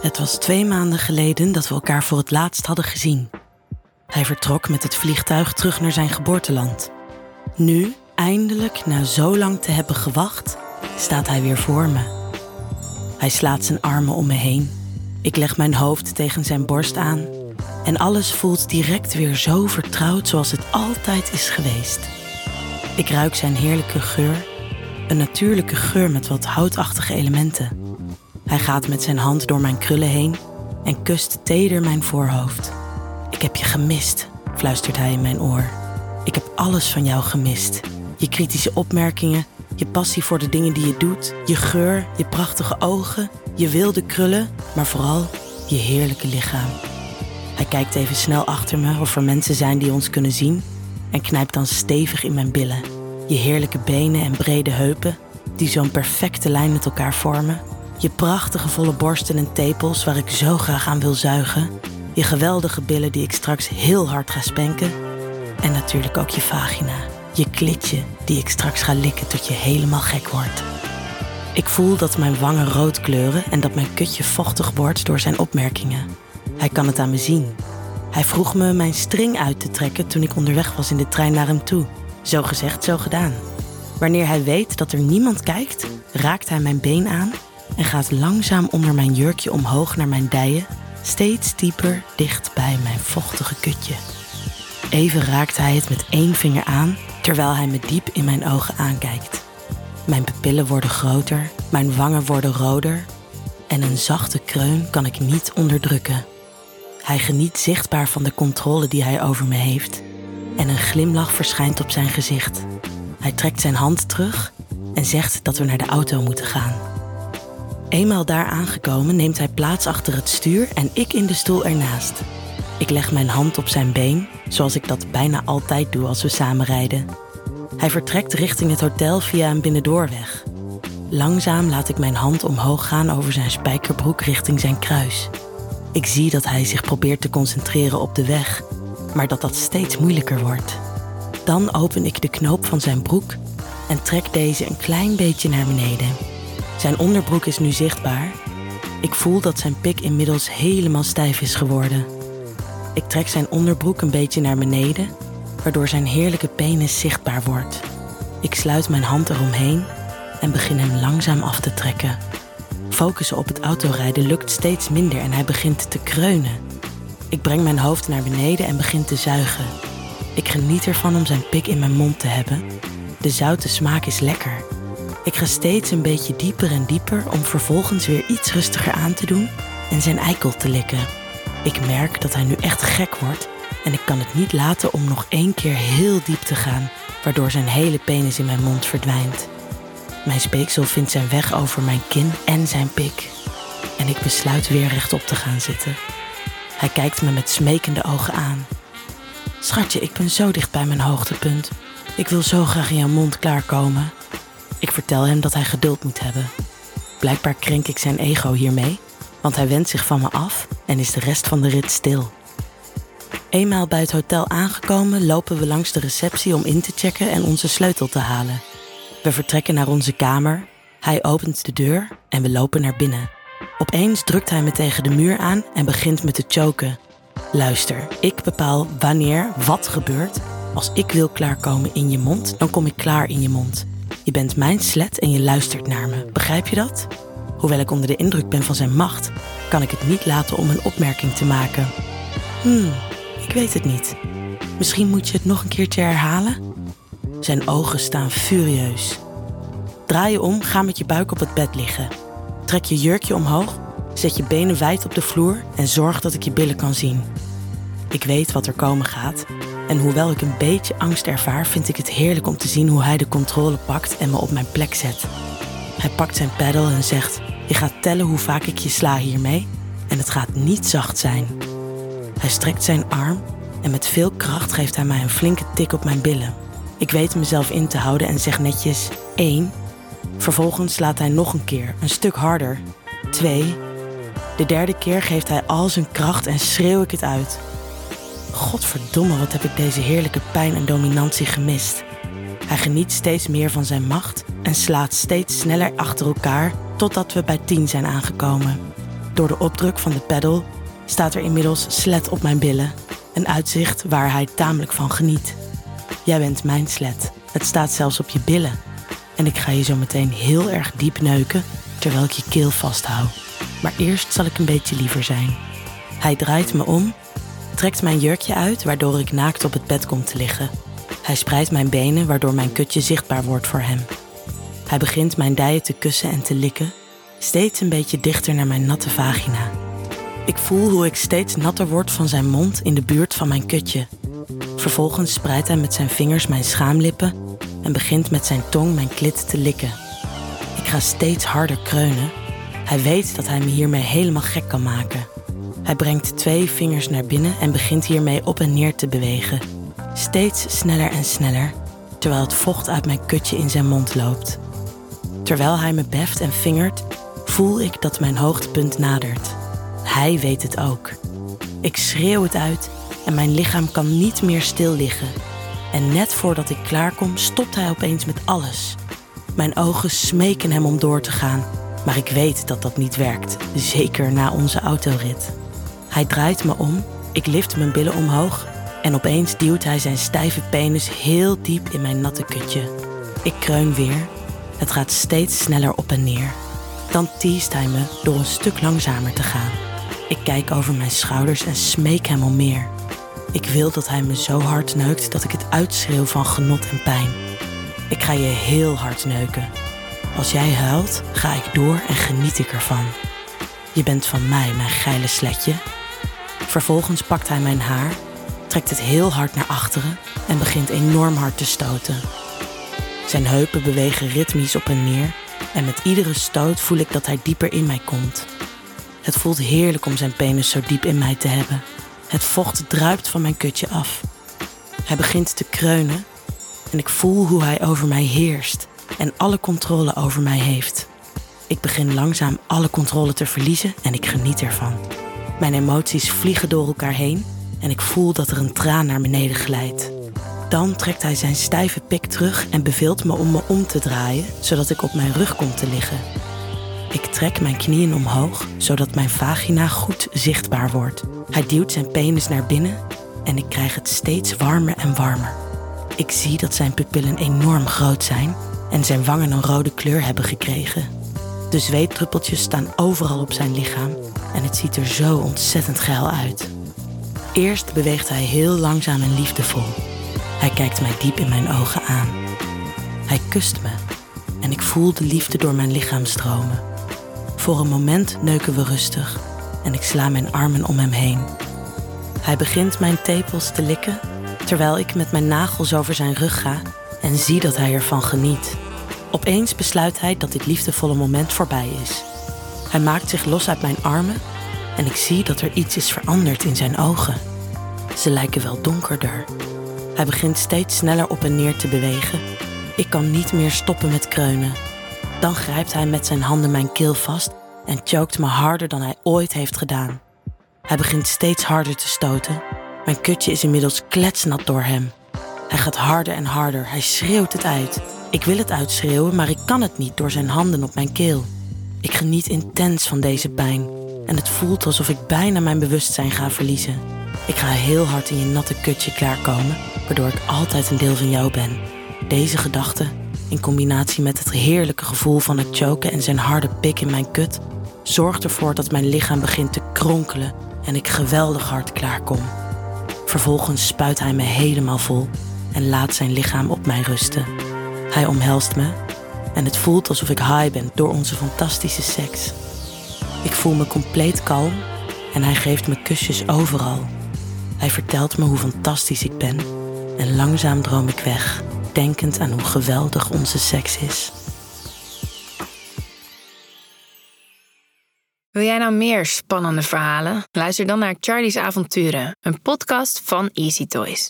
Het was twee maanden geleden dat we elkaar voor het laatst hadden gezien. Hij vertrok met het vliegtuig terug naar zijn geboorteland. Nu, eindelijk, na zo lang te hebben gewacht, staat hij weer voor me. Hij slaat zijn armen om me heen. Ik leg mijn hoofd tegen zijn borst aan. En alles voelt direct weer zo vertrouwd zoals het altijd is geweest. Ik ruik zijn heerlijke geur. Een natuurlijke geur met wat houtachtige elementen. Hij gaat met zijn hand door mijn krullen heen en kust teder mijn voorhoofd. Ik heb je gemist, fluistert hij in mijn oor. Ik heb alles van jou gemist. Je kritische opmerkingen, je passie voor de dingen die je doet, je geur, je prachtige ogen, je wilde krullen, maar vooral je heerlijke lichaam. Hij kijkt even snel achter me of er mensen zijn die ons kunnen zien en knijpt dan stevig in mijn billen. Je heerlijke benen en brede heupen, die zo'n perfecte lijn met elkaar vormen. Je prachtige volle borsten en tepels waar ik zo graag aan wil zuigen. Je geweldige billen die ik straks heel hard ga spenken. En natuurlijk ook je vagina, je klitje die ik straks ga likken tot je helemaal gek wordt. Ik voel dat mijn wangen rood kleuren en dat mijn kutje vochtig wordt door zijn opmerkingen. Hij kan het aan me zien. Hij vroeg me mijn string uit te trekken toen ik onderweg was in de trein naar hem toe. Zo gezegd, zo gedaan. Wanneer hij weet dat er niemand kijkt, raakt hij mijn been aan en gaat langzaam onder mijn jurkje omhoog naar mijn dijen, steeds dieper dicht bij mijn vochtige kutje. Even raakt hij het met één vinger aan, terwijl hij me diep in mijn ogen aankijkt. Mijn pupillen worden groter, mijn wangen worden roder en een zachte kreun kan ik niet onderdrukken. Hij geniet zichtbaar van de controle die hij over me heeft en een glimlach verschijnt op zijn gezicht. Hij trekt zijn hand terug en zegt dat we naar de auto moeten gaan. Eenmaal daar aangekomen neemt hij plaats achter het stuur en ik in de stoel ernaast. Ik leg mijn hand op zijn been, zoals ik dat bijna altijd doe als we samen rijden. Hij vertrekt richting het hotel via een binnendoorweg. Langzaam laat ik mijn hand omhoog gaan over zijn spijkerbroek richting zijn kruis. Ik zie dat hij zich probeert te concentreren op de weg, maar dat dat steeds moeilijker wordt. Dan open ik de knoop van zijn broek en trek deze een klein beetje naar beneden. Zijn onderbroek is nu zichtbaar. Ik voel dat zijn pik inmiddels helemaal stijf is geworden. Ik trek zijn onderbroek een beetje naar beneden, waardoor zijn heerlijke penis zichtbaar wordt. Ik sluit mijn hand eromheen en begin hem langzaam af te trekken. Focussen op het autorijden lukt steeds minder en hij begint te kreunen. Ik breng mijn hoofd naar beneden en begin te zuigen. Ik geniet ervan om zijn pik in mijn mond te hebben. De zoute smaak is lekker. Ik ga steeds een beetje dieper en dieper om vervolgens weer iets rustiger aan te doen en zijn eikel te likken. Ik merk dat hij nu echt gek wordt en ik kan het niet laten om nog één keer heel diep te gaan, waardoor zijn hele penis in mijn mond verdwijnt. Mijn speeksel vindt zijn weg over mijn kin en zijn pik. En ik besluit weer rechtop te gaan zitten. Hij kijkt me met smekende ogen aan. Schatje, ik ben zo dicht bij mijn hoogtepunt. Ik wil zo graag in jouw mond klaarkomen. Ik vertel hem dat hij geduld moet hebben. Blijkbaar krenk ik zijn ego hiermee, want hij wendt zich van me af en is de rest van de rit stil. Eenmaal bij het hotel aangekomen lopen we langs de receptie om in te checken en onze sleutel te halen. We vertrekken naar onze kamer, hij opent de deur en we lopen naar binnen. Opeens drukt hij me tegen de muur aan en begint me te choken. Luister, ik bepaal wanneer wat gebeurt. Als ik wil klaarkomen in je mond, dan kom ik klaar in je mond. Je bent mijn slet en je luistert naar me. Begrijp je dat? Hoewel ik onder de indruk ben van zijn macht, kan ik het niet laten om een opmerking te maken. Hmm, ik weet het niet. Misschien moet je het nog een keertje herhalen? Zijn ogen staan furieus. Draai je om, ga met je buik op het bed liggen. Trek je jurkje omhoog, zet je benen wijd op de vloer en zorg dat ik je billen kan zien. Ik weet wat er komen gaat en hoewel ik een beetje angst ervaar, vind ik het heerlijk om te zien hoe hij de controle pakt en me op mijn plek zet. Hij pakt zijn peddel en zegt: Je gaat tellen hoe vaak ik je sla hiermee en het gaat niet zacht zijn. Hij strekt zijn arm en met veel kracht geeft hij mij een flinke tik op mijn billen. Ik weet mezelf in te houden en zeg netjes 1. Vervolgens slaat hij nog een keer, een stuk harder. 2. De derde keer geeft hij al zijn kracht en schreeuw ik het uit. Godverdomme, wat heb ik deze heerlijke pijn en dominantie gemist. Hij geniet steeds meer van zijn macht en slaat steeds sneller achter elkaar totdat we bij 10 zijn aangekomen. Door de opdruk van de pedal staat er inmiddels slet op mijn billen. Een uitzicht waar hij tamelijk van geniet. Jij bent mijn slet. Het staat zelfs op je billen. En ik ga je zo meteen heel erg diep neuken terwijl ik je keel vasthoud. Maar eerst zal ik een beetje liever zijn. Hij draait me om, trekt mijn jurkje uit waardoor ik naakt op het bed kom te liggen. Hij spreidt mijn benen waardoor mijn kutje zichtbaar wordt voor hem. Hij begint mijn dijen te kussen en te likken, steeds een beetje dichter naar mijn natte vagina. Ik voel hoe ik steeds natter word van zijn mond in de buurt van mijn kutje. Vervolgens spreidt hij met zijn vingers mijn schaamlippen en begint met zijn tong mijn klit te likken. Ik ga steeds harder kreunen. Hij weet dat hij me hiermee helemaal gek kan maken. Hij brengt twee vingers naar binnen en begint hiermee op en neer te bewegen. Steeds sneller en sneller, terwijl het vocht uit mijn kutje in zijn mond loopt. Terwijl hij me beft en vingert, voel ik dat mijn hoogtepunt nadert. Hij weet het ook. Ik schreeuw het uit en mijn lichaam kan niet meer stil liggen. En net voordat ik klaarkom, stopt hij opeens met alles. Mijn ogen smeken hem om door te gaan, maar ik weet dat dat niet werkt, zeker na onze autorit. Hij draait me om, ik lift mijn billen omhoog en opeens duwt hij zijn stijve penis heel diep in mijn natte kutje. Ik kreun weer, het gaat steeds sneller op en neer. Dan teest hij me door een stuk langzamer te gaan. Ik kijk over mijn schouders en smeek hem om meer. Ik wil dat hij me zo hard neukt dat ik het uitschreeuw van genot en pijn. Ik ga je heel hard neuken. Als jij huilt, ga ik door en geniet ik ervan. Je bent van mij, mijn geile sletje. Vervolgens pakt hij mijn haar, trekt het heel hard naar achteren en begint enorm hard te stoten. Zijn heupen bewegen ritmisch op en neer en met iedere stoot voel ik dat hij dieper in mij komt. Het voelt heerlijk om zijn penis zo diep in mij te hebben. Het vocht druipt van mijn kutje af. Hij begint te kreunen en ik voel hoe hij over mij heerst en alle controle over mij heeft. Ik begin langzaam alle controle te verliezen en ik geniet ervan. Mijn emoties vliegen door elkaar heen en ik voel dat er een traan naar beneden glijdt. Dan trekt hij zijn stijve pik terug en beveelt me om me om te draaien, zodat ik op mijn rug kom te liggen. Ik trek mijn knieën omhoog, zodat mijn vagina goed zichtbaar wordt. Hij duwt zijn penis naar binnen en ik krijg het steeds warmer en warmer. Ik zie dat zijn pupillen enorm groot zijn en zijn wangen een rode kleur hebben gekregen. De zweetdruppeltjes staan overal op zijn lichaam en het ziet er zo ontzettend geil uit. Eerst beweegt hij heel langzaam en liefdevol. Hij kijkt mij diep in mijn ogen aan. Hij kust me en ik voel de liefde door mijn lichaam stromen. Voor een moment neuken we rustig en ik sla mijn armen om hem heen. Hij begint mijn tepels te likken terwijl ik met mijn nagels over zijn rug ga en zie dat hij ervan geniet. Opeens besluit hij dat dit liefdevolle moment voorbij is. Hij maakt zich los uit mijn armen en ik zie dat er iets is veranderd in zijn ogen. Ze lijken wel donkerder. Hij begint steeds sneller op en neer te bewegen. Ik kan niet meer stoppen met kreunen. Dan grijpt hij met zijn handen mijn keel vast en choked me harder dan hij ooit heeft gedaan. Hij begint steeds harder te stoten. Mijn kutje is inmiddels kletsnat door hem. Hij gaat harder en harder. Hij schreeuwt het uit. Ik wil het uitschreeuwen, maar ik kan het niet door zijn handen op mijn keel. Ik geniet intens van deze pijn en het voelt alsof ik bijna mijn bewustzijn ga verliezen. Ik ga heel hard in je natte kutje klaarkomen, waardoor ik altijd een deel van jou ben. Deze gedachte, in combinatie met het heerlijke gevoel van het choken en zijn harde pik in mijn kut, zorgt ervoor dat mijn lichaam begint te kronkelen en ik geweldig hard klaarkom. Vervolgens spuit hij me helemaal vol en laat zijn lichaam op mij rusten. Hij omhelst me en het voelt alsof ik high ben door onze fantastische seks. Ik voel me compleet kalm en hij geeft me kusjes overal. Hij vertelt me hoe fantastisch ik ben en langzaam droom ik weg, denkend aan hoe geweldig onze seks is. Wil jij nou meer spannende verhalen? Luister dan naar Charlie's Avonturen, een podcast van Easy Toys.